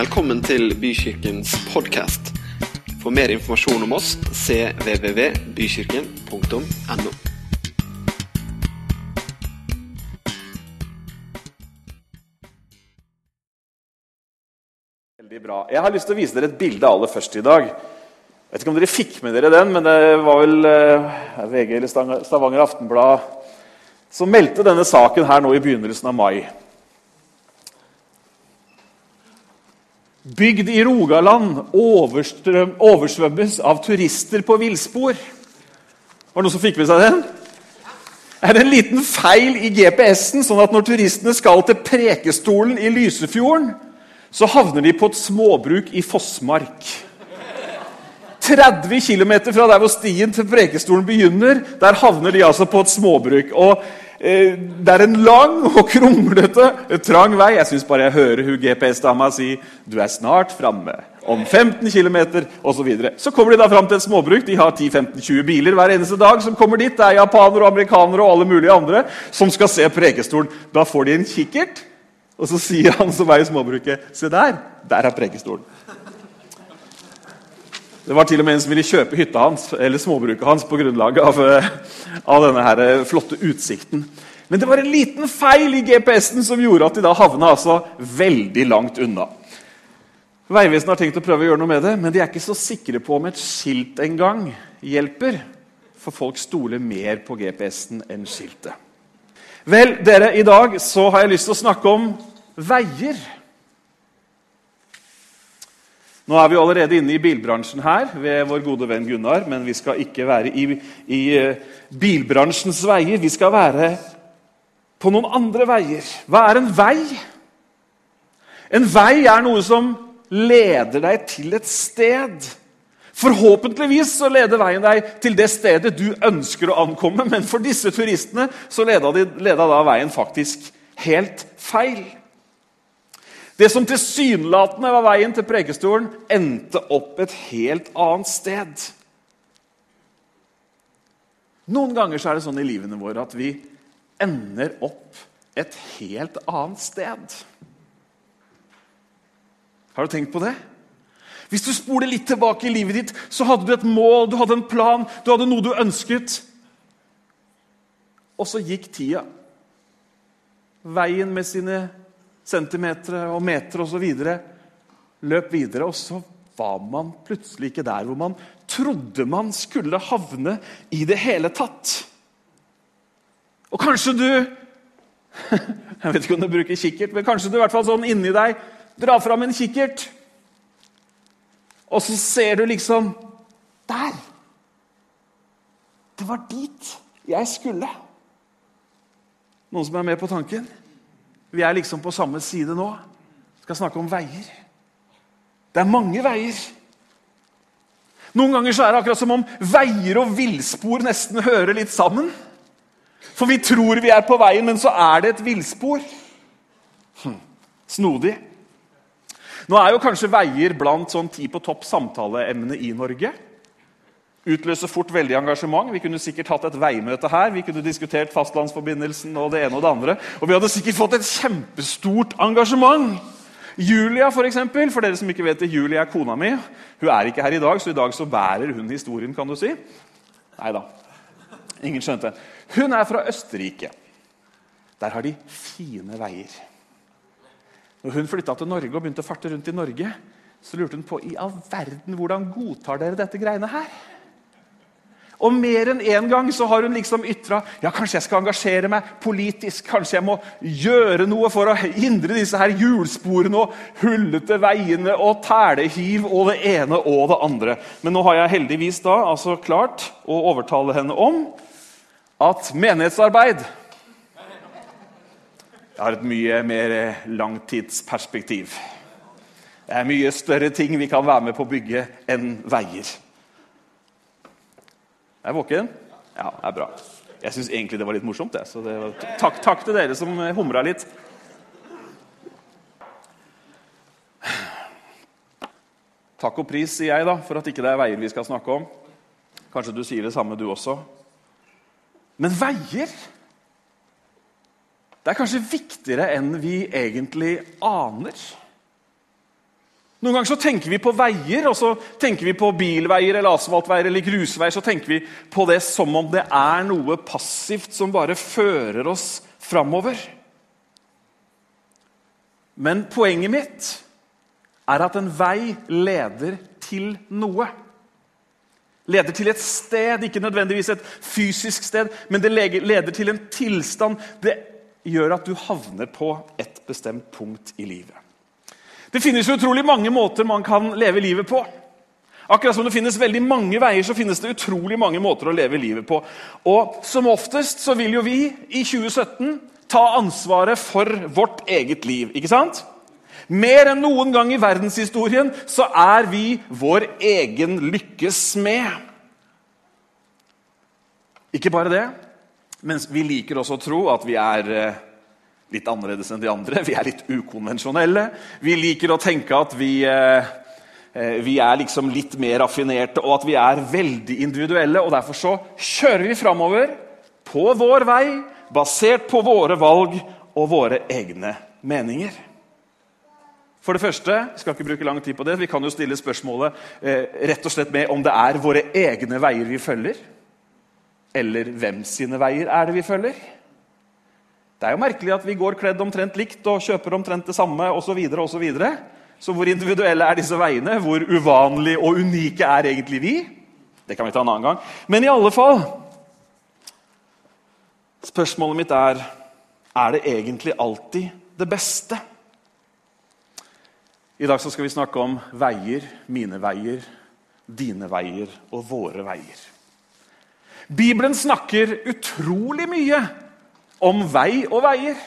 Velkommen til Bykirkens podkast. For mer informasjon om oss cvvvbykirken.no. Veldig bra. Jeg har lyst til å vise dere et bilde aller først i dag. Jeg vet ikke om dere fikk med dere den, men det var vel eh, VG eller Stavanger Aftenblad som meldte denne saken her nå i begynnelsen av mai. Bygd i Rogaland oversvømmes av turister på villspor. Var det noen som fikk med seg den? Er det en liten feil i GPS-en, sånn at når turistene skal til Prekestolen i Lysefjorden, så havner de på et småbruk i Fossmark. 30 km fra der hvor stien til Prekestolen begynner, der havner de altså på et småbruk. Og Det er en lang og kronglete, trang vei. Jeg syns bare jeg hører hun GPS-dama si 'Du er snart framme'. Om 15 km osv. Så, så kommer de da fram til et småbruk. De har 10-15-20 biler hver eneste dag som kommer dit. Det er japanere og amerikanere og alle mulige andre som skal se Prekestolen. Da får de en kikkert, og så sier han som er i småbruket 'Se der! Der er Prekestolen'. Det var til og med en som ville kjøpe hytta hans, eller småbruket hans på grunnlag av, eh, av denne her eh, flotte utsikten. Men det var en liten feil i GPS-en som gjorde at de da havna altså veldig langt unna. Vegvesenet har tenkt å prøve å gjøre noe med det, men de er ikke så sikre på om et skilt engang hjelper. For folk stoler mer på GPS-en enn skiltet. Vel, dere, i dag så har jeg lyst til å snakke om veier. Nå er vi allerede inne i bilbransjen her ved vår gode venn Gunnar, men vi skal ikke være i, i eh, bilbransjens veier. Vi skal være på noen andre veier. Hva er en vei? En vei er noe som leder deg til et sted. Forhåpentligvis så leder veien deg til det stedet du ønsker å ankomme, men for disse turistene så leda, de, leda da veien faktisk helt feil. Det som tilsynelatende var veien til Prekestolen, endte opp et helt annet sted. Noen ganger er det sånn i livene våre at vi ender opp et helt annet sted. Har du tenkt på det? Hvis du spoler litt tilbake i livet ditt, så hadde du et mål, du hadde en plan, du hadde noe du ønsket. Og så gikk tida. Veien med sine centimeter og meter osv. løp videre, og så var man plutselig ikke der hvor man trodde man skulle havne i det hele tatt. Og kanskje du Jeg vet ikke om du bruker kikkert, men kanskje du i hvert fall sånn inni deg drar fram en kikkert. Og så ser du liksom Der! Det var dit jeg skulle. Noen som er med på tanken? Vi er liksom på samme side nå. Vi skal snakke om veier. Det er mange veier. Noen ganger så er det akkurat som om veier og villspor nesten hører litt sammen. For vi tror vi er på veien, men så er det et villspor. Hm. Snodig. Nå er jo kanskje veier blant sånn ti på topp samtaleemne i Norge. Utløser fort veldig engasjement. Vi kunne sikkert hatt et veimøte her. Vi kunne diskutert fastlandsforbindelsen og det ene og det andre. Og vi hadde sikkert fått et kjempestort engasjement. Julia, for, eksempel, for dere som ikke vet det, Julia er kona mi. Hun er ikke her i dag, så i dag så bærer hun historien, kan du si. Nei da. Ingen skjønte. Hun er fra Østerrike. Der har de fine veier. Når hun flytta til Norge og begynte å farte rundt i Norge, så lurte hun på i all verden hvordan godtar dere dette greiene her. Og mer enn én en gang så har hun liksom ytra ja, kanskje jeg skal engasjere meg politisk. Kanskje jeg må gjøre noe for å hindre disse her hjulsporene og hullete veiene og telehiv og det ene og det andre. Men nå har jeg heldigvis da altså klart å overtale henne om at menighetsarbeid jeg har et mye mer langtidsperspektiv. Det er mye større ting vi kan være med på å bygge enn veier. Er jeg våken? Ja, det er bra. Jeg syns egentlig det var litt morsomt. Det. Så var, takk, takk til dere som humra litt. Takk og pris, sier jeg, da, for at ikke det er veier vi skal snakke om. Kanskje du sier det samme, du også. Men veier Det er kanskje viktigere enn vi egentlig aner. Noen ganger så tenker vi på veier, og så tenker vi på bilveier eller asfaltveier eller grusveier. Så tenker vi på det som om det er noe passivt som bare fører oss framover. Men poenget mitt er at en vei leder til noe. Leder til et sted, ikke nødvendigvis et fysisk sted, men det leder til en tilstand. Det gjør at du havner på et bestemt punkt i livet. Det finnes jo utrolig mange måter man kan leve livet på. Akkurat som det finnes veldig mange veier, så finnes det utrolig mange måter å leve livet på. Og Som oftest så vil jo vi i 2017 ta ansvaret for vårt eget liv. ikke sant? Mer enn noen gang i verdenshistorien så er vi vår egen lykkes smed. Ikke bare det, men vi liker også å tro at vi er eh, litt annerledes enn de andre. Vi er litt ukonvensjonelle. Vi liker å tenke at vi, eh, eh, vi er liksom litt mer raffinerte, og at vi er veldig individuelle. og Derfor så kjører vi framover på vår vei, basert på våre valg og våre egne meninger. For det første, vi skal ikke bruke lang tid på det, Vi kan jo stille spørsmålet eh, rett og slett med om det er våre egne veier vi følger. Eller hvem sine veier er det vi følger? Det er jo merkelig at vi går kledd omtrent likt og kjøper omtrent det samme osv. Så, så, videre. så hvor individuelle er disse veiene? Hvor uvanlige og unike er egentlig vi? Det kan vi ta en annen gang. Men i alle fall Spørsmålet mitt er er det egentlig alltid det beste. I dag skal vi snakke om veier, mine veier, dine veier og våre veier. Bibelen snakker utrolig mye om vei og veier.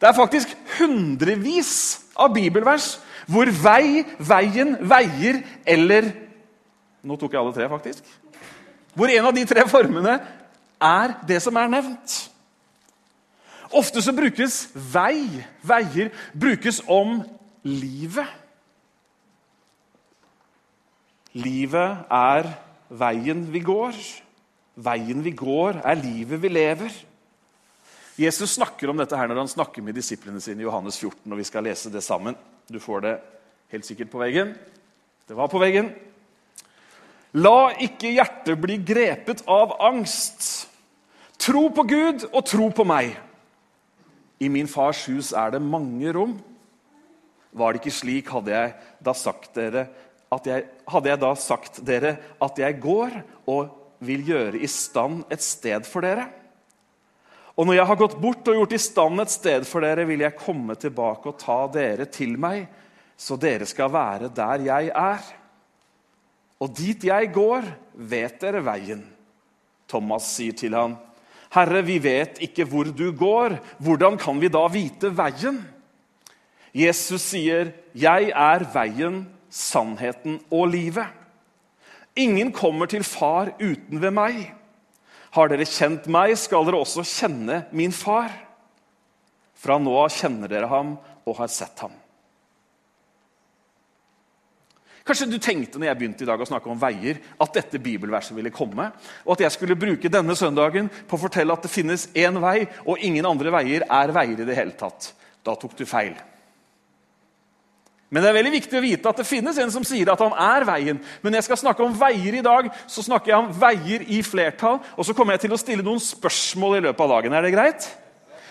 Det er faktisk hundrevis av bibelvers hvor vei, veien, veier eller Nå tok jeg alle tre, faktisk. Hvor en av de tre formene er det som er nevnt. Ofte så brukes vei, veier, brukes om livet. Livet er veien vi går. Veien vi går, er livet vi lever. Jesus snakker om dette her når han snakker med disiplene sine i Johannes 14. og Vi skal lese det sammen. Du får det helt sikkert på veggen. Det var på veggen. La ikke hjertet bli grepet av angst. Tro på Gud og tro på meg. I min fars hus er det mange rom. Var det ikke slik, hadde jeg da sagt dere at jeg, hadde jeg da sagt dere at jeg går og vil gjøre i stand et sted for dere. Og når jeg har gått bort og gjort i stand et sted for dere, vil jeg komme tilbake og ta dere til meg, så dere skal være der jeg er. Og dit jeg går, vet dere veien. Thomas sier til ham, Herre, vi vet ikke hvor du går. Hvordan kan vi da vite veien? Jesus sier, 'Jeg er veien, sannheten og livet'. Ingen kommer til far uten ved meg. Har dere kjent meg, skal dere også kjenne min far. Fra nå av kjenner dere ham og har sett ham. Kanskje du tenkte når jeg begynte i dag å snakke om veier, at dette bibelverset ville komme, og at jeg skulle bruke denne søndagen på å fortelle at det finnes én vei, og ingen andre veier er veier i det hele tatt. Da tok du feil. Men det er veldig viktig å vite at det finnes en som sier at han er veien. Men når jeg skal snakke om veier i dag, så snakker jeg om veier i flertall. Og så kommer jeg til å stille noen spørsmål i løpet av dagen. Er det greit?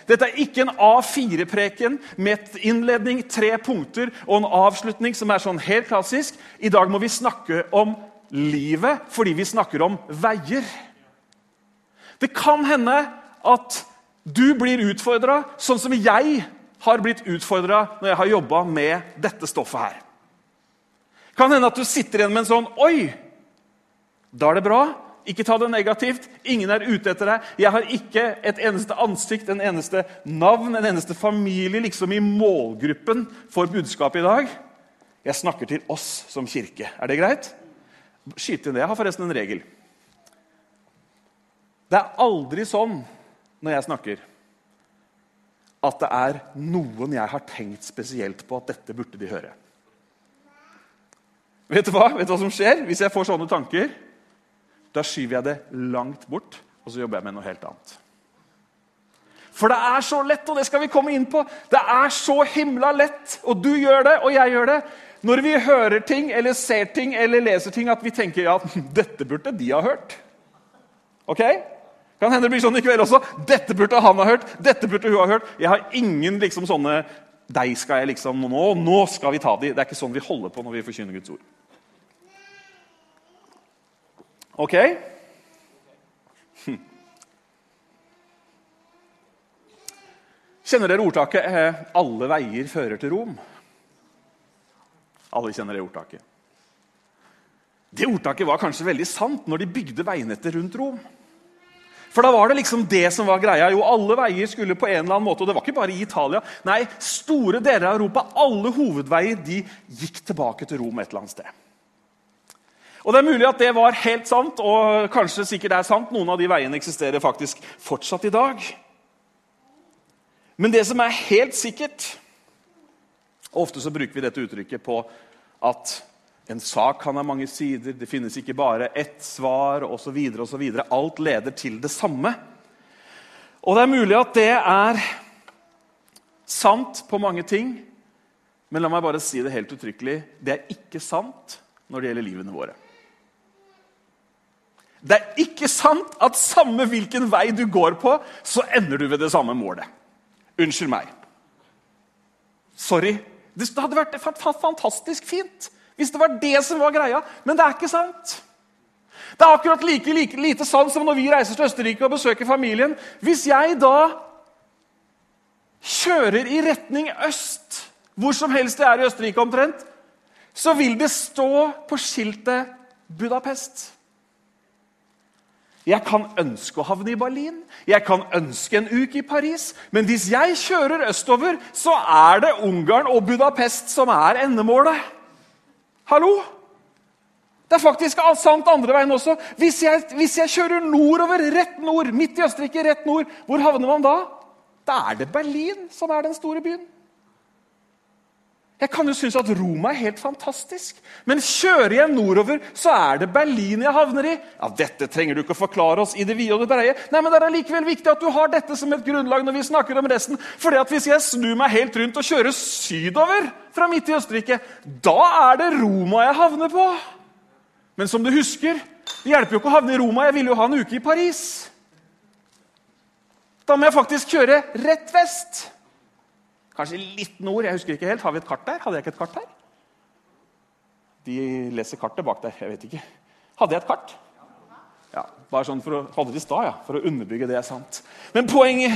Dette er ikke en A4-preken med innledning, tre punkter og en avslutning som er sånn helt klassisk. I dag må vi snakke om livet fordi vi snakker om veier. Det kan hende at du blir utfordra sånn som jeg har blitt utfordra når jeg har jobba med dette stoffet her. Kan hende at du sitter igjen med en sånn Oi! Da er det bra. Ikke ta det negativt. Ingen er ute etter deg. Jeg har ikke et eneste ansikt, en eneste navn, en eneste familie liksom i målgruppen for budskapet i dag. Jeg snakker til oss som kirke. Er det greit? Skyt inn det. Jeg har forresten en regel. Det er aldri sånn når jeg snakker, at det er noen jeg har tenkt spesielt på at dette burde de høre. Vet du hva Vet du hva som skjer hvis jeg får sånne tanker? Da skyver jeg det langt bort, og så jobber jeg med noe helt annet. For det er så lett, og det skal vi komme inn på. Det er så himla lett, og du gjør det, og jeg gjør det. når vi hører ting eller ser ting eller leser ting, at vi tenker ja, dette burde de ha hørt. Ok? Kan hende det blir sånn i kveld også. Dette burde han ha hørt. dette burde hun ha hørt. Jeg har ingen liksom sånne Deg skal jeg liksom Nå, nå skal vi ta de. Det er ikke sånn vi holder på når vi forkynner Guds ord. Ok? Kjenner dere ordtaket eh, 'alle veier fører til Rom'? Alle kjenner det ordtaket. Det ordtaket var kanskje veldig sant når de bygde veinettet rundt Rom. For da var det liksom det som var greia. Jo, Alle veier skulle på en eller annen måte, og det var ikke bare i Italia. Nei, store deler av Europa, alle hovedveier, de gikk tilbake til Rom et eller annet sted. Og Det er mulig at det var helt sant, og kanskje sikkert er sant. Noen av de veiene eksisterer faktisk fortsatt i dag. Men det som er helt sikkert og Ofte så bruker vi dette uttrykket på at en sak kan ha mange sider, det finnes ikke bare ett svar osv. Alt leder til det samme. Og det er mulig at det er sant på mange ting, men la meg bare si det helt uttrykkelig det er ikke sant når det gjelder livene våre. Det er ikke sant at samme hvilken vei du går på, så ender du ved det samme målet. Unnskyld meg. Sorry. Det hadde vært fantastisk fint hvis det var det som var greia, men det er ikke sant. Det er akkurat like, like lite sant som når vi reiser til Østerrike og besøker familien. Hvis jeg da kjører i retning øst, hvor som helst det er i Østerrike omtrent, så vil det stå på skiltet Budapest. Jeg kan ønske å havne i Berlin, jeg kan ønske en uke i Paris. Men hvis jeg kjører østover, så er det Ungarn og Budapest som er endemålet. Hallo? Det er faktisk sant andre veien også. Hvis jeg, hvis jeg kjører nordover, rett nord, midt i Østerrike, rett nord, hvor havner man da? Da er det Berlin som er den store byen. Jeg kan jo synes at Roma er helt fantastisk, men kjører jeg nordover, så er det Berlin jeg havner i. Ja, Dette trenger du ikke å forklare oss i det vide og det breie. Nei, men Det er likevel viktig at du har dette som et grunnlag når vi snakker om resten. Fordi at Hvis jeg snur meg helt rundt og kjører sydover fra midt i Østerrike, da er det Roma jeg havner på. Men som du husker, det hjelper jo ikke å havne i Roma. Jeg ville jo ha en uke i Paris. Da må jeg faktisk kjøre rett vest. Kanskje litt nord. jeg husker ikke helt. Har vi et kart der? Hadde jeg ikke et kart her? De leser kartet bak der. Jeg vet ikke. Hadde jeg et kart? Ja, bare sånn for å, Hadde det i stad, ja. For å underbygge det er sant. Men poenget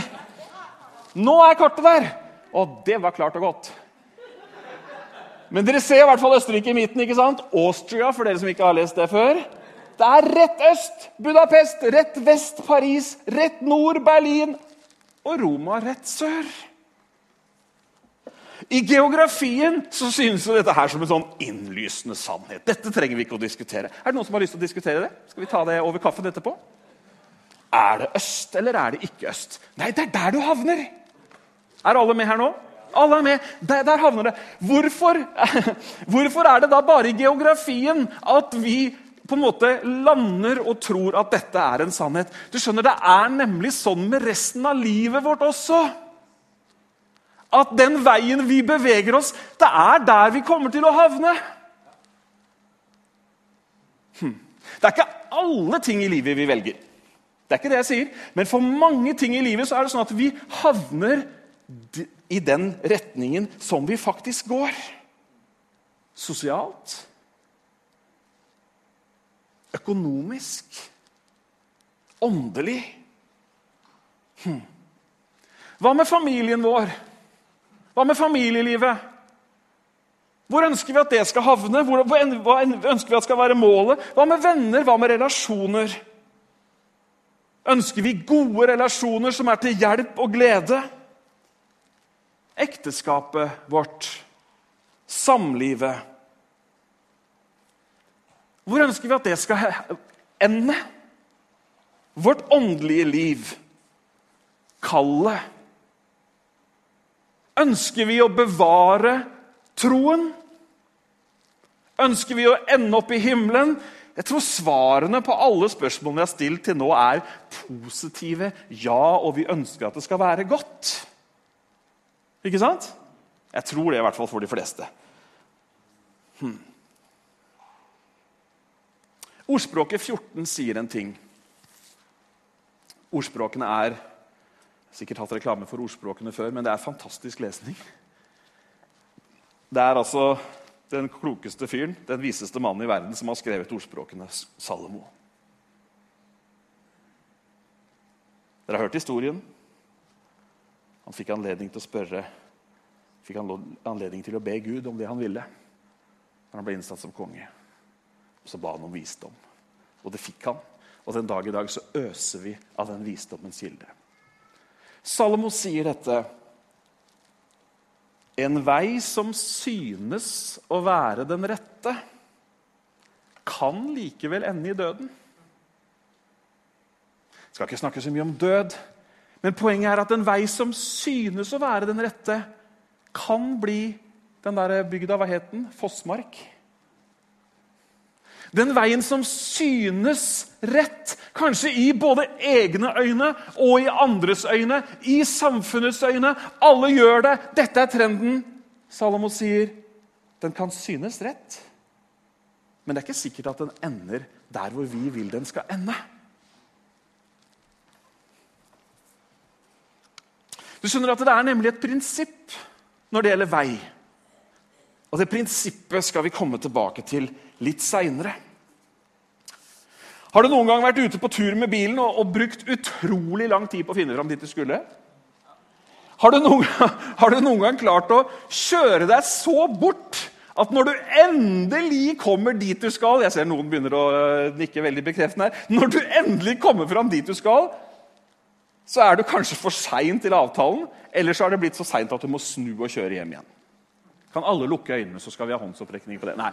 Nå er kartet der! Og det var klart og godt. Men dere ser i hvert fall Østerrike i midten. ikke sant? Austria, for dere som ikke har lest det før. Det er rett øst Budapest, rett vest Paris, rett nord Berlin og Roma rett sør. I geografien så synes jo dette her som en sånn innlysende sannhet. Dette trenger vi ikke å diskutere. Er det noen som har lyst til å diskutere det? Skal vi ta det over kaffen etterpå? Er det øst, eller er det ikke øst? Nei, det er der du havner. Er alle med her nå? Alle er med. Der, der havner det. Hvorfor, hvorfor er det da bare i geografien at vi på en måte lander og tror at dette er en sannhet? Du skjønner, Det er nemlig sånn med resten av livet vårt også at den veien vi beveger oss, det er der vi kommer til å havne. Hm. Det er ikke alle ting i livet vi velger. Det er ikke det jeg sier. Men for mange ting i livet så er det sånn at vi havner i den retningen som vi faktisk går. Sosialt. Økonomisk. Åndelig. Hm. Hva med familien vår? Hva med familielivet? Hvor ønsker vi at det skal havne? Hvor, hva ønsker vi at skal være målet? Hva med venner? Hva med relasjoner? Ønsker vi gode relasjoner som er til hjelp og glede? Ekteskapet vårt, samlivet Hvor ønsker vi at det skal ende? Vårt åndelige liv, kallet Ønsker vi å bevare troen? Ønsker vi å ende opp i himmelen? Jeg tror svarene på alle spørsmålene vi har stilt til nå, er positive. Ja, og vi ønsker at det skal være godt. Ikke sant? Jeg tror det, i hvert fall for de fleste. Hmm. Ordspråket 14 sier en ting. Ordspråkene er sikkert hatt reklame for ordspråkene før, men det er fantastisk lesning. Det er altså den klokeste fyren, den viseste mannen i verden, som har skrevet ordspråkene, Salomo. Dere har hørt historien. Han fikk anledning til å spørre fikk anledning til å be Gud om det han ville når han ble innsatt som konge. Og Så ba han om visdom, og det fikk han. Og den dag i dag så øser vi av den visdommens kilde. Salomo sier dette En vei som synes å være den rette, kan likevel ende i døden. Jeg skal ikke snakke så mye om død, men poenget er at en vei som synes å være den rette, kan bli den der bygda Hva het den? Fossmark? Den veien som synes rett, kanskje i både egne øyne og i andres øyne, i samfunnets øyne. Alle gjør det. Dette er trenden. Salomo sier den kan synes rett, men det er ikke sikkert at den ender der hvor vi vil den skal ende. Du skjønner at Det er nemlig et prinsipp når det gjelder vei. Og Det prinsippet skal vi komme tilbake til litt seinere. Har du noen gang vært ute på tur med bilen og, og, brukt utrolig lang tid på å finne fram dit du skulle? Har du, noen, har du noen gang klart å kjøre deg så bort at når du endelig kommer dit du skal Jeg ser noen begynner å øh, nikke veldig bekreftende her. Når du endelig kommer fram dit du skal, så er du kanskje for sein til avtalen, eller så er det blitt så seint at du må snu og kjøre hjem igjen. Kan alle lukke øynene, så skal vi ha håndsopprekning på det? Nei.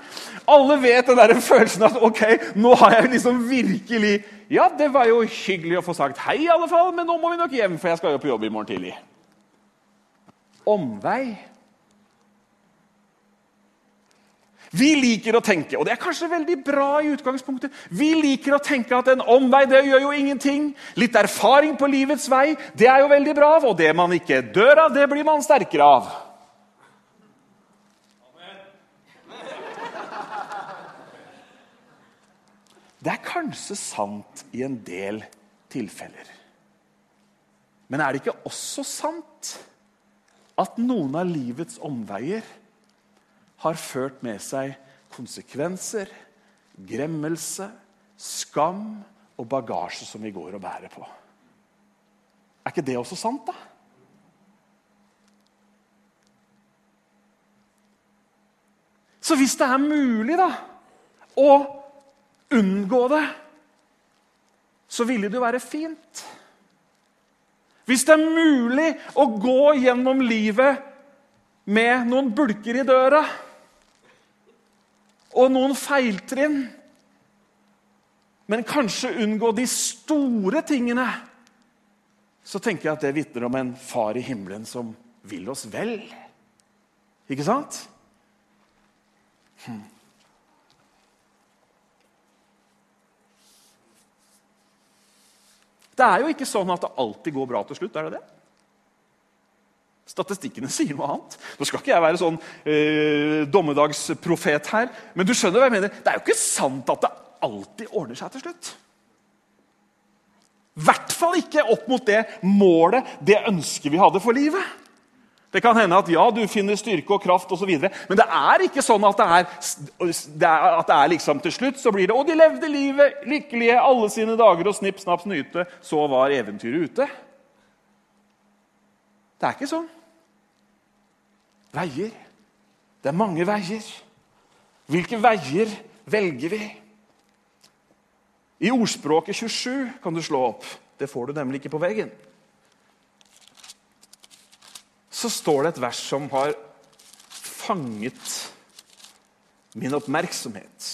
Alle vet den der følelsen at ok, nå har jeg liksom virkelig Ja, det var jo hyggelig å få sagt hei, i alle fall, men nå må vi nok hjem, for jeg skal jo på jobb i morgen tidlig. Omvei. Vi liker å tenke, og det er kanskje veldig bra i utgangspunktet, vi liker å tenke at en omvei det gjør jo ingenting. Litt erfaring på livets vei det er jo veldig bra, og det man ikke dør av, det blir man sterkere av. Det er kanskje sant i en del tilfeller. Men er det ikke også sant at noen av livets omveier har ført med seg konsekvenser, gremmelse, skam og bagasje som vi går og bærer på? Er ikke det også sant, da? Så hvis det er mulig da, å unngå det, så ville det jo være fint. Hvis det er mulig å gå gjennom livet med noen bulker i døra og noen feiltrinn, men kanskje unngå de store tingene, så tenker jeg at det vitner om en far i himmelen som vil oss vel. Ikke sant? Hmm. Det er jo ikke sånn at det alltid går bra til slutt. er det det? Statistikkene sier noe annet. Nå skal ikke jeg være sånn eh, dommedagsprofet her, men du skjønner hva jeg mener. Det er jo ikke sant at det alltid ordner seg til slutt. I hvert fall ikke opp mot det målet, det ønsket vi hadde for livet. Det kan hende at ja, du finner styrke og kraft osv., men det er ikke sånn at det er, at det er liksom til slutt så blir det Og de levde livet lykkelige alle sine dager, og snipp, snapp, snyte, så var eventyret ute. Det er ikke sånn. Veier. Det er mange veier. Hvilke veier velger vi? I ordspråket 27 kan du slå opp. Det får du nemlig ikke på veggen så står det et vers som har fanget min oppmerksomhet.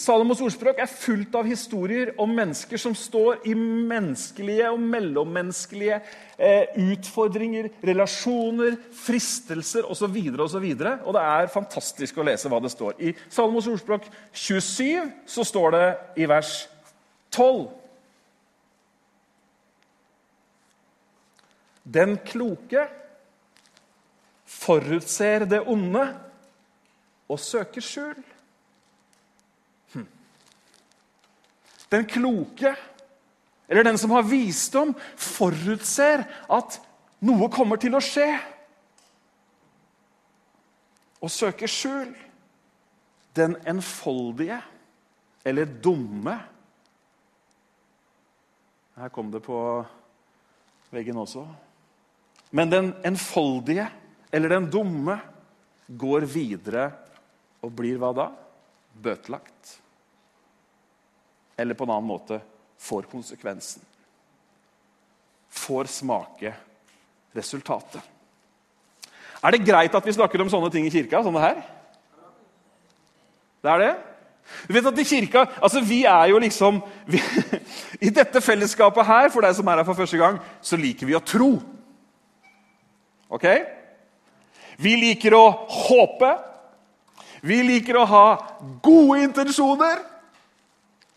Salomos ordspråk er fullt av historier om mennesker som står i menneskelige og mellommenneskelige eh, utfordringer, relasjoner, fristelser osv. Og, så videre, og, så og det er fantastisk å lese hva det står. I Salomos ordspråk 27 så står det i vers 12 Den kloke forutser det onde og søker skjul. Hm. Den kloke, eller den som har visdom, forutser at noe kommer til å skje. Og søker skjul. Den enfoldige, eller dumme Her kom det på veggen også. Men den enfoldige, eller den dumme, går videre og blir hva da? Bøtelagt. Eller på en annen måte får konsekvensen. Får smake resultatet. Er det greit at vi snakker om sånne ting i kirka? sånne her? Det er det? Du vet at I kirka, altså vi er jo liksom vi, I dette fellesskapet her, for deg som er her for første gang, så liker vi å tro. Ok? Vi liker å håpe. Vi liker å ha gode intensjoner.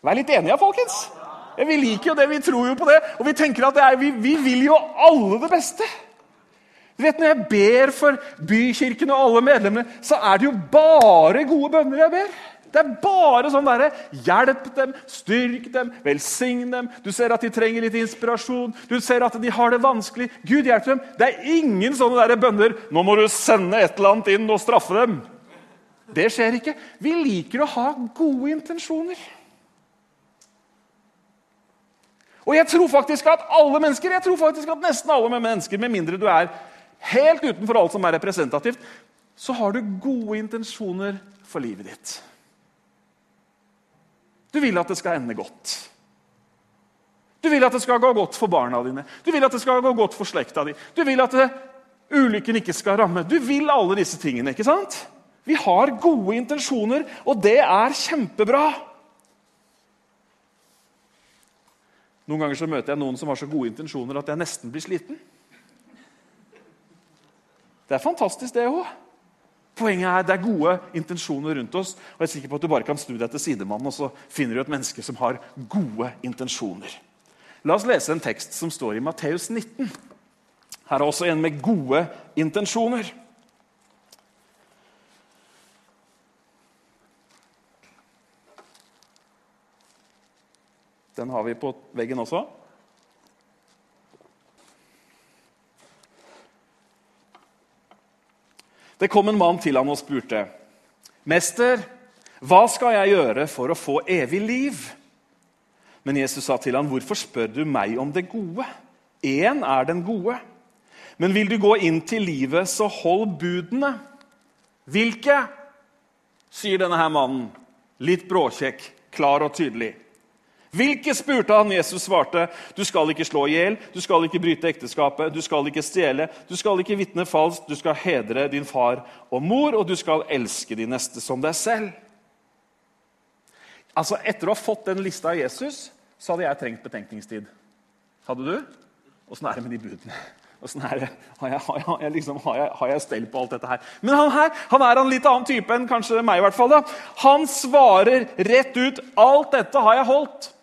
Vær litt enige, folkens. Vi liker jo det, vi tror jo på det. Og vi tenker at er, vi, vi, vil jo alle det beste. Du vet, Når jeg ber for bykirken og alle medlemmene, så er det jo bare gode bønner jeg ber. Det er bare sånn derre Hjelp dem, styrk dem, velsign dem. Du ser at de trenger litt inspirasjon, du ser at de har det vanskelig. Gud hjelper dem. Det er ingen sånne der bønner 'Nå må du sende et eller annet inn og straffe dem'. Det skjer ikke. Vi liker å ha gode intensjoner. Og jeg tror faktisk at alle mennesker, jeg tror faktisk at nesten alle mennesker, med mindre du er helt utenfor alt som er representativt, så har du gode intensjoner for livet ditt. Du vil at det skal ende godt. Du vil at det skal gå godt for barna dine, du vil at det skal gå godt for slekta di. Du vil at det, ulykken ikke skal ramme. Du vil alle disse tingene. ikke sant? Vi har gode intensjoner, og det er kjempebra. Noen ganger så møter jeg noen som har så gode intensjoner at jeg nesten blir sliten. Det er fantastisk, det òg. Poenget er det er gode intensjoner rundt oss. og jeg er sikker på at Du bare kan snu deg til sidemannen, og så finner du et menneske som har gode intensjoner. La oss lese en tekst som står i Matteus 19. Her er også en med gode intensjoner. Den har vi på veggen også. Det kom en mann til han og spurte, 'Mester, hva skal jeg gjøre for å få evig liv?' Men Jesus sa til ham, 'Hvorfor spør du meg om det gode?' Én er den gode. Men vil du gå inn til livet, så hold budene. Hvilke? sier denne her mannen, litt bråkjekk, klar og tydelig. Hvilke spurte han. Jesus svarte, du skal ikke slå i hjel, du skal ikke bryte ekteskapet, du skal ikke stjele, du skal ikke vitne falskt, du skal hedre din far og mor, og du skal elske de neste som deg selv. Altså, Etter å ha fått den lista av Jesus, så hadde jeg trengt betenkningstid. Hadde du? Åssen er det med de budene? Har jeg, har, jeg, liksom, har, jeg, har jeg, stell på alt dette her? Men han her han er en litt annen type enn kanskje meg. i hvert fall da. Han svarer rett ut 'Alt dette har jeg holdt'.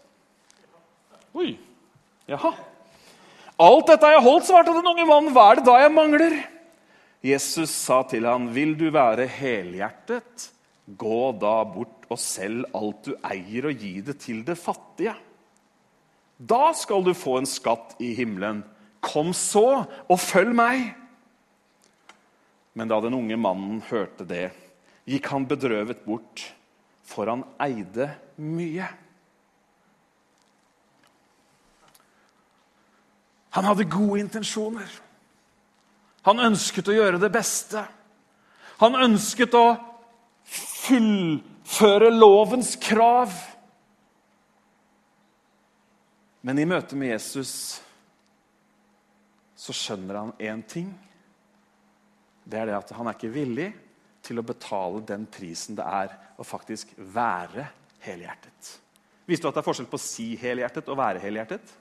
Oi, jaha. Alt dette har jeg holdt, svarte den unge mannen. Hva er det da jeg mangler? Jesus sa til ham, vil du være helhjertet, gå da bort og selg alt du eier, og gi det til det fattige. Da skal du få en skatt i himmelen. Kom så, og følg meg. Men da den unge mannen hørte det, gikk han bedrøvet bort, for han eide mye. Han hadde gode intensjoner. Han ønsket å gjøre det beste. Han ønsket å fullføre lovens krav. Men i møte med Jesus så skjønner han én ting. Det er det at han er ikke villig til å betale den prisen det er å faktisk være helhjertet. Visste du at det er forskjell på å si helhjertet og være helhjertet?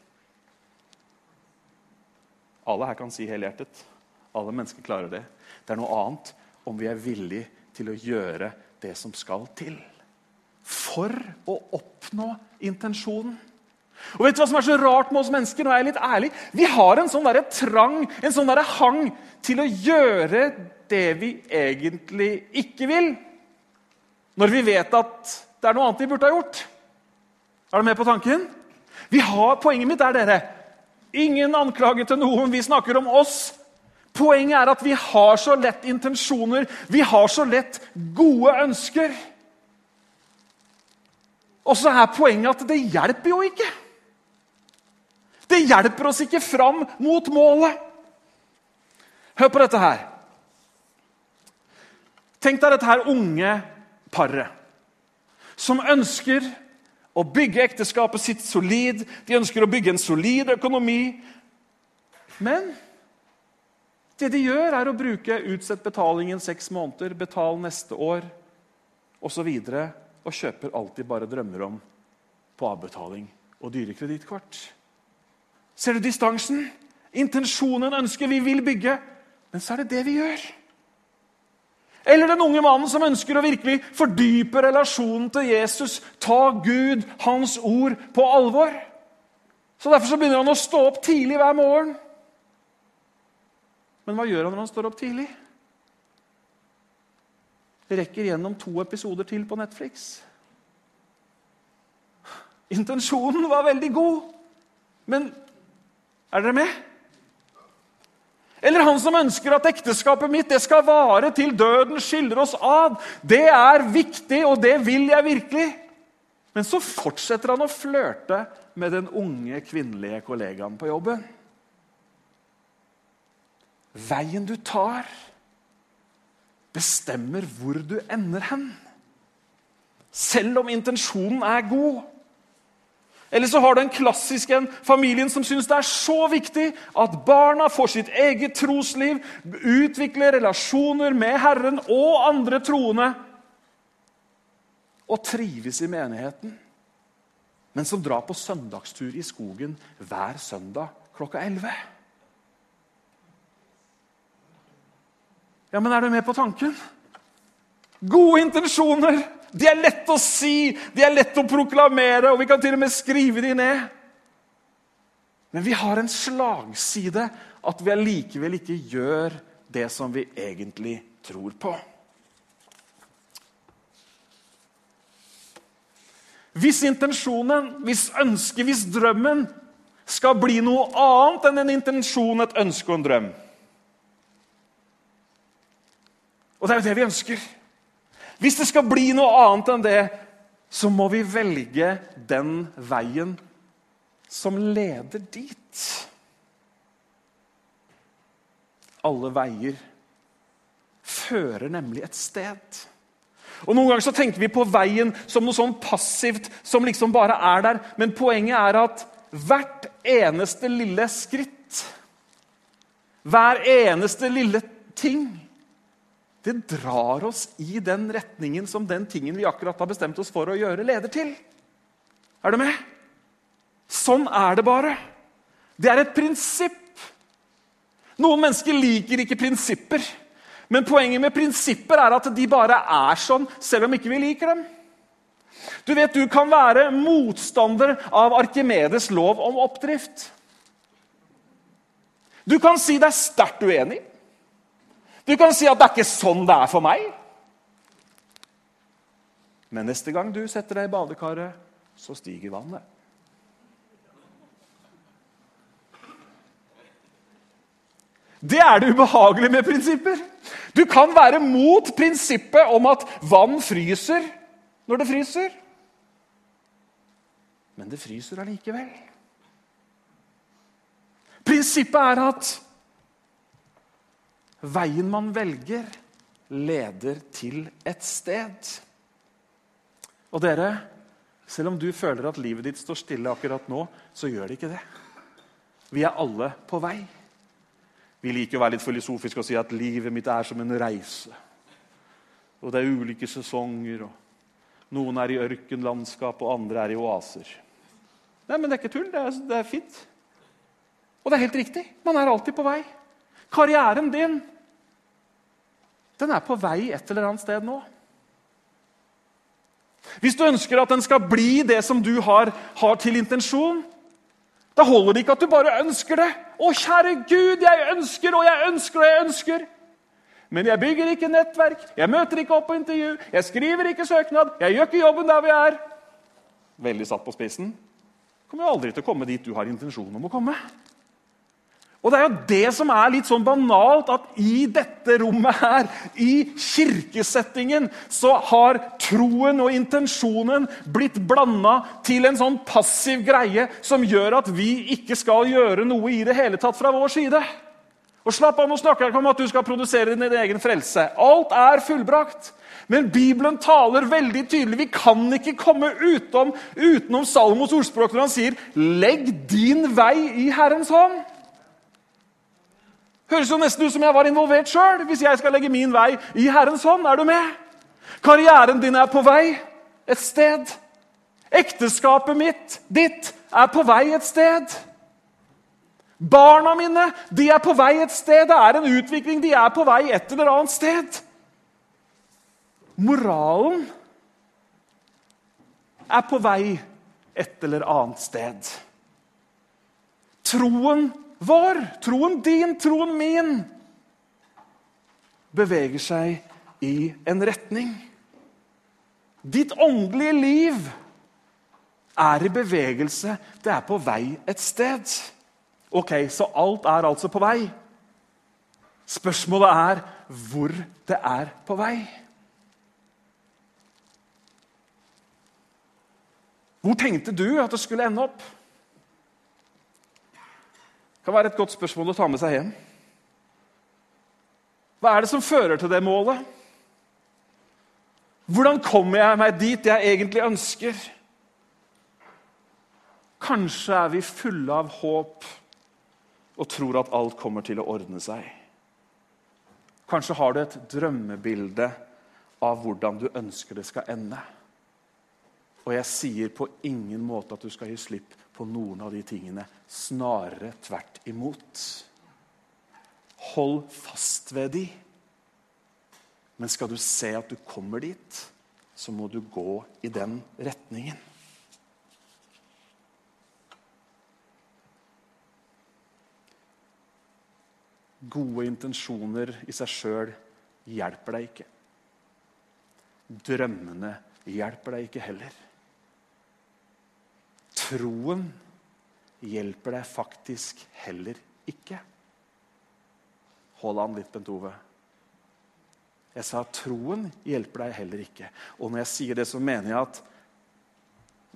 Alle her kan si helhjertet. Alle mennesker klarer det. Det er noe annet om vi er villige til å gjøre det som skal til. For å oppnå intensjonen. Og vet du hva som er så rart med oss mennesker? Nå er jeg litt ærlig. Vi har en sånn der trang, en sånn der hang til å gjøre det vi egentlig ikke vil. Når vi vet at det er noe annet vi burde ha gjort. Er du med på tanken? Har, Poenget mitt er dere, ingen anklage til noen. Vi snakker om oss. Poenget er at vi har så lett intensjoner, vi har så lett gode ønsker. Og så er poenget at det hjelper jo ikke. Det hjelper oss ikke fram mot målet. Hør på dette her. Tenk deg dette her unge paret som ønsker å bygge ekteskapet sitt solid. De ønsker å bygge en solid økonomi. Men det de gjør, er å bruke utsett betalingen seks måneder, betal neste år osv. Og, så og kjøper alt de bare drømmer om på avbetaling og dyre kredittkort. Ser du distansen? Intensjonen ønsker vi vil bygge, men så er det det vi gjør. Eller den unge mannen som ønsker å virkelig fordype relasjonen til Jesus. Ta Gud, Hans ord, på alvor. Så Derfor så begynner han å stå opp tidlig hver morgen. Men hva gjør han når han står opp tidlig? Rekker gjennom to episoder til på Netflix. Intensjonen var veldig god, men er dere med? Eller han som ønsker at ekteskapet mitt det skal vare til døden skiller oss av. Det er viktig, og det vil jeg virkelig. Men så fortsetter han å flørte med den unge kvinnelige kollegaen på jobben. Veien du tar, bestemmer hvor du ender hen. Selv om intensjonen er god. Eller så har du en klassisk en, familien som syns det er så viktig at barna får sitt eget trosliv, utvikler relasjoner med Herren og andre troende og trives i menigheten. Men som drar på søndagstur i skogen hver søndag klokka 11. Ja, men er du med på tanken? Gode intensjoner de er lette å si, de er lette å proklamere, og vi kan til og med skrive de ned. Men vi har en slagside at vi allikevel ikke gjør det som vi egentlig tror på. Hvis intensjonen, hvis ønsket, hvis drømmen skal bli noe annet enn en intensjon, et ønske og en drøm Og det er jo det vi ønsker. Hvis det skal bli noe annet enn det, så må vi velge den veien som leder dit. Alle veier fører nemlig et sted. Og Noen ganger så tenker vi på veien som noe sånn passivt som liksom bare er der. Men poenget er at hvert eneste lille skritt, hver eneste lille ting det drar oss i den retningen som den tingen vi akkurat har bestemt oss for å gjøre, leder til. Er du med? Sånn er det bare. Det er et prinsipp. Noen mennesker liker ikke prinsipper. Men poenget med prinsipper er at de bare er sånn, selv om ikke vi liker dem. Du vet, du kan være motstander av Arkimedes lov om oppdrift. Du kan si deg sterkt uenig. Du kan si at det er ikke sånn det er for meg. Men neste gang du setter deg i badekaret, så stiger vannet. Det er det ubehagelige med prinsipper. Du kan være mot prinsippet om at vann fryser når det fryser. Men det fryser allikevel. Prinsippet er at Veien man velger, leder til et sted. Og dere, selv om du føler at livet ditt står stille akkurat nå, så gjør det ikke det. Vi er alle på vei. Vi liker å være litt filosofiske og si at livet mitt er som en reise. Og det er ulike sesonger. og Noen er i ørkenlandskap, og andre er i oaser. Nei, men det er ikke tull. Det er, det er fint. Og det er helt riktig. Man er alltid på vei. Karrieren din den er på vei et eller annet sted nå. Hvis du ønsker at den skal bli det som du har, har til intensjon, Da holder det ikke at du bare ønsker det. Å, kjære Gud, jeg ønsker og jeg ønsker og jeg ønsker. Men jeg bygger ikke nettverk, jeg møter ikke opp på intervju, jeg skriver ikke søknad, jeg gjør ikke jobben der vi er. Veldig satt på spissen. Kommer jo aldri til å komme dit du har intensjon om å komme. Og Det er jo det som er litt sånn banalt, at i dette rommet her, i kirkesettingen, så har troen og intensjonen blitt blanda til en sånn passiv greie som gjør at vi ikke skal gjøre noe i det hele tatt fra vår side. Og slapp av, Nå snakker jeg ikke om at du skal produsere din egen frelse. Alt er fullbrakt. Men Bibelen taler veldig tydelig. Vi kan ikke komme utom, utenom Salomos ordspråk når han sier 'legg din vei i Herrens hånd'. Høres jo nesten ut som jeg var involvert sjøl. Hvis jeg skal legge min vei i Herrens hånd, er du med? Karrieren din er på vei et sted. Ekteskapet mitt, ditt, er på vei et sted. Barna mine de er på vei et sted. Det er en utvikling. De er på vei et eller annet sted. Moralen er på vei et eller annet sted. Troen vår, troen din, troen min, beveger seg i en retning. Ditt åndelige liv er i bevegelse. Det er på vei et sted. Ok, Så alt er altså på vei. Spørsmålet er hvor det er på vei. Hvor tenkte du at det skulle ende opp? Kan være et godt spørsmål å ta med seg hjem. Hva er det som fører til det målet? Hvordan kommer jeg meg dit jeg egentlig ønsker? Kanskje er vi fulle av håp og tror at alt kommer til å ordne seg. Kanskje har du et drømmebilde av hvordan du ønsker det skal ende. Og jeg sier på ingen måte at du skal gi slipp på noen av de tingene. Snarere tvert imot. Hold fast ved de. Men skal du se at du kommer dit, så må du gå i den retningen. Gode intensjoner i seg sjøl hjelper deg ikke. Drømmene hjelper deg ikke heller. Troen hjelper deg faktisk heller ikke. Hold an litt, Bent Ove. Jeg sa troen hjelper deg heller ikke. Og når jeg sier det, så mener jeg at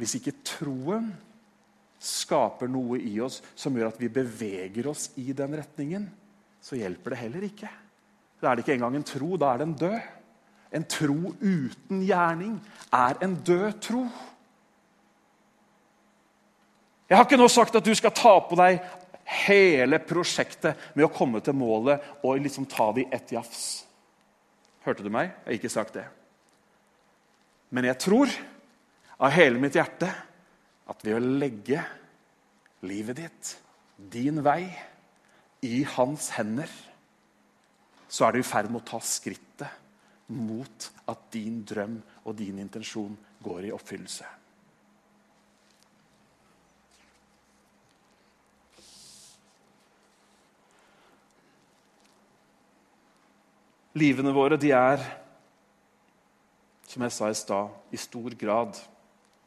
hvis ikke troen skaper noe i oss som gjør at vi beveger oss i den retningen, så hjelper det heller ikke. Da er det ikke engang en tro, da er det en død. En tro uten gjerning er en død tro. Jeg har ikke nå sagt at du skal ta på deg hele prosjektet med å komme til målet og liksom ta det i ett jafs. Hørte du meg? Jeg har ikke sagt det. Men jeg tror av hele mitt hjerte at ved å legge livet ditt, din vei, i hans hender, så er du i ferd med å ta skrittet mot at din drøm og din intensjon går i oppfyllelse. Livene våre de er, som jeg sa i stad, i stor grad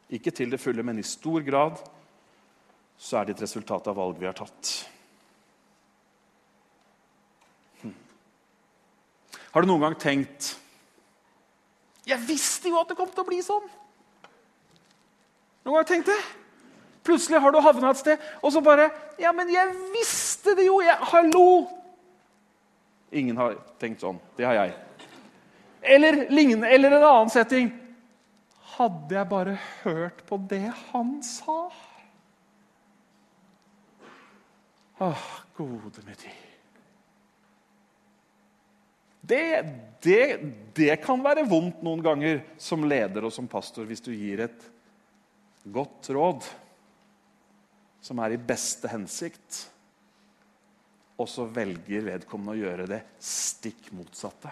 Ikke til det fulle, men i stor grad så er det et resultat av valg vi har tatt. Hm. Har du noen gang tenkt Jeg visste jo at det kom til å bli sånn! Noen gang tenkt det? Plutselig har du havna et sted, og så bare Ja, men jeg visste det jo! Jeg, hallo! Ingen har tenkt sånn. Det har jeg. Eller, lignende, eller en annen setting. Hadde jeg bare hørt på det han sa? Åh, gode med tid. Det, det, det kan være vondt noen ganger som leder og som pastor hvis du gir et godt råd som er i beste hensikt og så velger vedkommende å gjøre det stikk motsatte.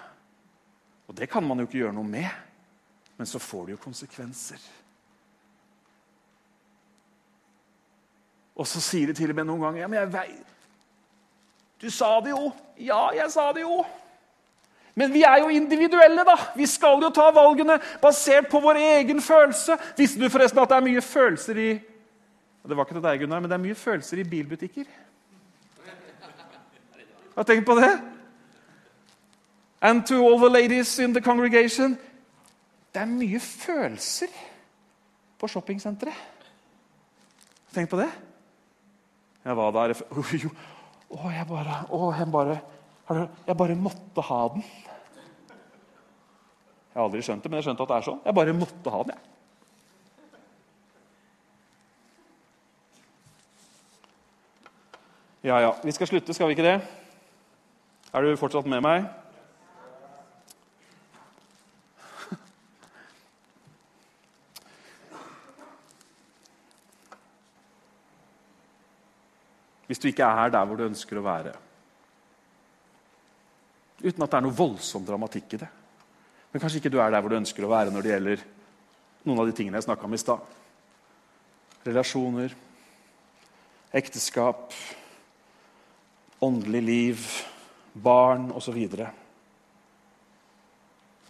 Og det kan man jo ikke gjøre noe med, men så får det jo konsekvenser. Og så sier de til og med noen ganger ja, men jeg vet. Du sa det jo. Ja, jeg sa det jo. Men vi er jo individuelle, da. Vi skal jo ta valgene basert på vår egen følelse. Visste du forresten at det er mye følelser i Det var ikke til deg, Gunnar, men det er mye følelser i bilbutikker. Har du tenkt på det? And to all the ladies in the congregation Det er mye følelser på shoppingsenteret. Tenk på det. Jeg var der Å, jeg bare, å, jeg bare Jeg bare måtte ha den. Jeg har aldri skjønt det, men jeg skjønte at det er sånn. Jeg bare måtte ha den. jeg. Ja, ja. Vi skal slutte, skal vi ikke det? Er du fortsatt med meg? Hvis du ikke er der hvor du ønsker å være. Uten at det er noe voldsom dramatikk i det. Men kanskje ikke du er der hvor du ønsker å være når det gjelder noen av de tingene jeg snakka om i stad. Relasjoner, ekteskap, åndelig liv, barn osv.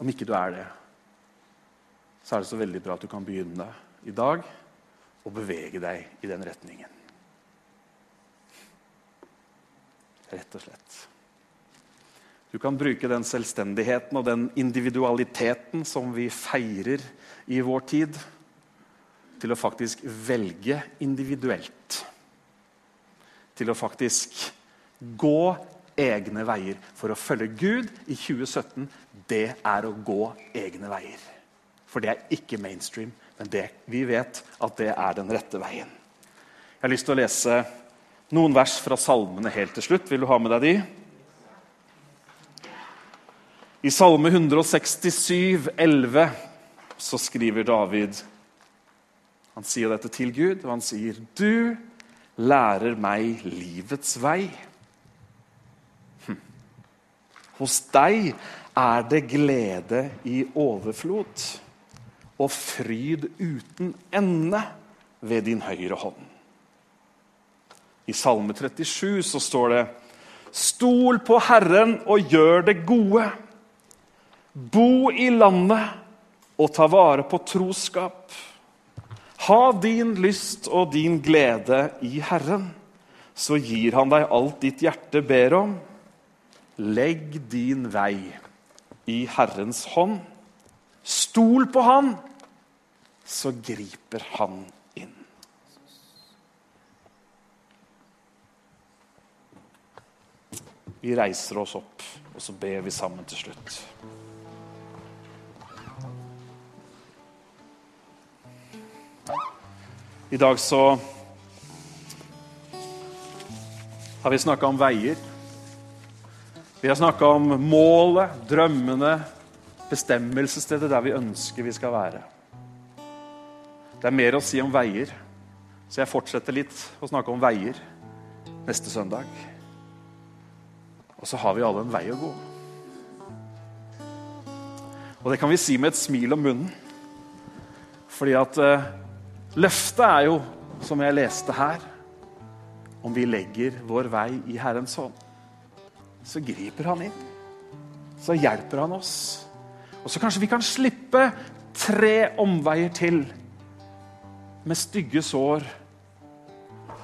Om ikke du er det, så er det så veldig bra at du kan begynne i dag å bevege deg i den retningen. Rett og slett. Du kan bruke den selvstendigheten og den individualiteten som vi feirer i vår tid, til å faktisk velge individuelt. Til å faktisk gå egne veier. For å følge Gud i 2017, det er å gå egne veier. For det er ikke mainstream, men det, vi vet at det er den rette veien. Jeg har lyst til å lese noen vers fra salmene helt til slutt. Vil du ha med deg de? I Salme 167, 11, så skriver David Han sier dette til Gud, og han sier, 'Du lærer meg livets vei'. Hos deg er det glede i overflod og fryd uten ende ved din høyre hånd. I Salme 37 så står det Stol på Herren og gjør det gode. Bo i landet og ta vare på troskap. Ha din lyst og din glede i Herren, så gir han deg alt ditt hjerte ber om. Legg din vei i Herrens hånd. Stol på Han, så griper Han inn. Vi reiser oss opp, og så ber vi sammen til slutt. I dag så har vi snakka om veier. Vi har snakka om målet, drømmene, bestemmelsesstedet der vi ønsker vi skal være. Det er mer å si om veier, så jeg fortsetter litt å snakke om veier neste søndag. Og så har vi alle en vei å gå. Og det kan vi si med et smil om munnen. Fordi at eh, løftet er jo, som jeg leste her, om vi legger vår vei i Herrens hånd, så griper han inn. Så hjelper han oss. Og så kanskje vi kan slippe tre omveier til med stygge sår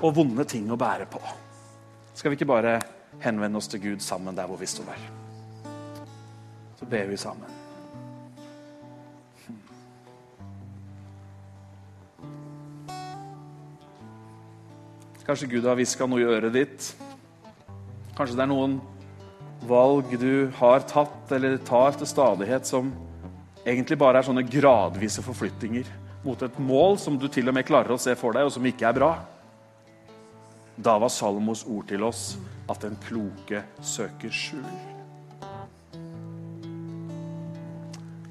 og vonde ting å bære på. Skal vi ikke bare henvende oss til Gud sammen der hvor vi står? Så ber vi sammen. Kanskje Gud har hviska noe i øret ditt. Kanskje det er noen valg du har tatt eller tar til stadighet som egentlig bare er sånne gradvise forflyttinger mot et mål som du til og med klarer å se for deg, og som ikke er bra. Da var Salmos ord til oss at den kloke søker skjul.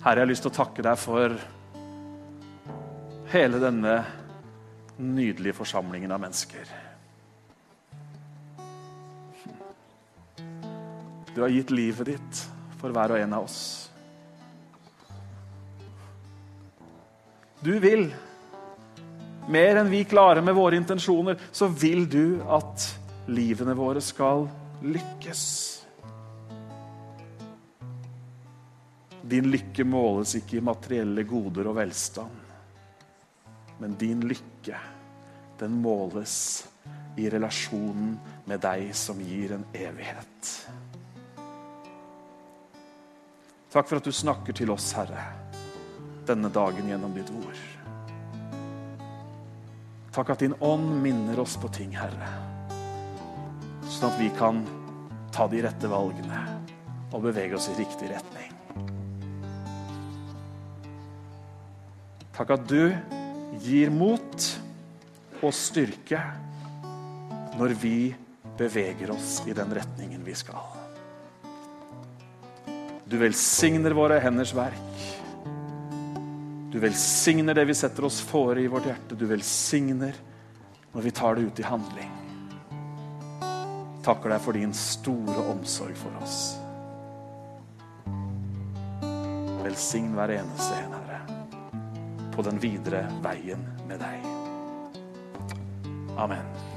Herre, jeg har lyst til å takke deg for hele denne nydelige forsamlingen av mennesker. Du har gitt livet ditt for hver og en av oss. Du vil mer enn vi klarer med våre intensjoner, så vil du at livene våre skal lykkes. Din lykke måles ikke i materielle goder og velstand. Men din lykke, den måles i relasjonen med deg som gir en evighet. Takk for at du snakker til oss, Herre, denne dagen gjennom ditt ord. Takk at din ånd minner oss på ting, Herre, sånn at vi kan ta de rette valgene og bevege oss i riktig retning. Takk at du gir mot og styrke når vi beveger oss i den retningen vi skal. Du velsigner våre henders verk. Du velsigner det vi setter oss fore i vårt hjerte. Du velsigner når vi tar det ut i handling. Takker deg for din store omsorg for oss. Velsign hver eneste en, Herre, på den videre veien med deg. Amen.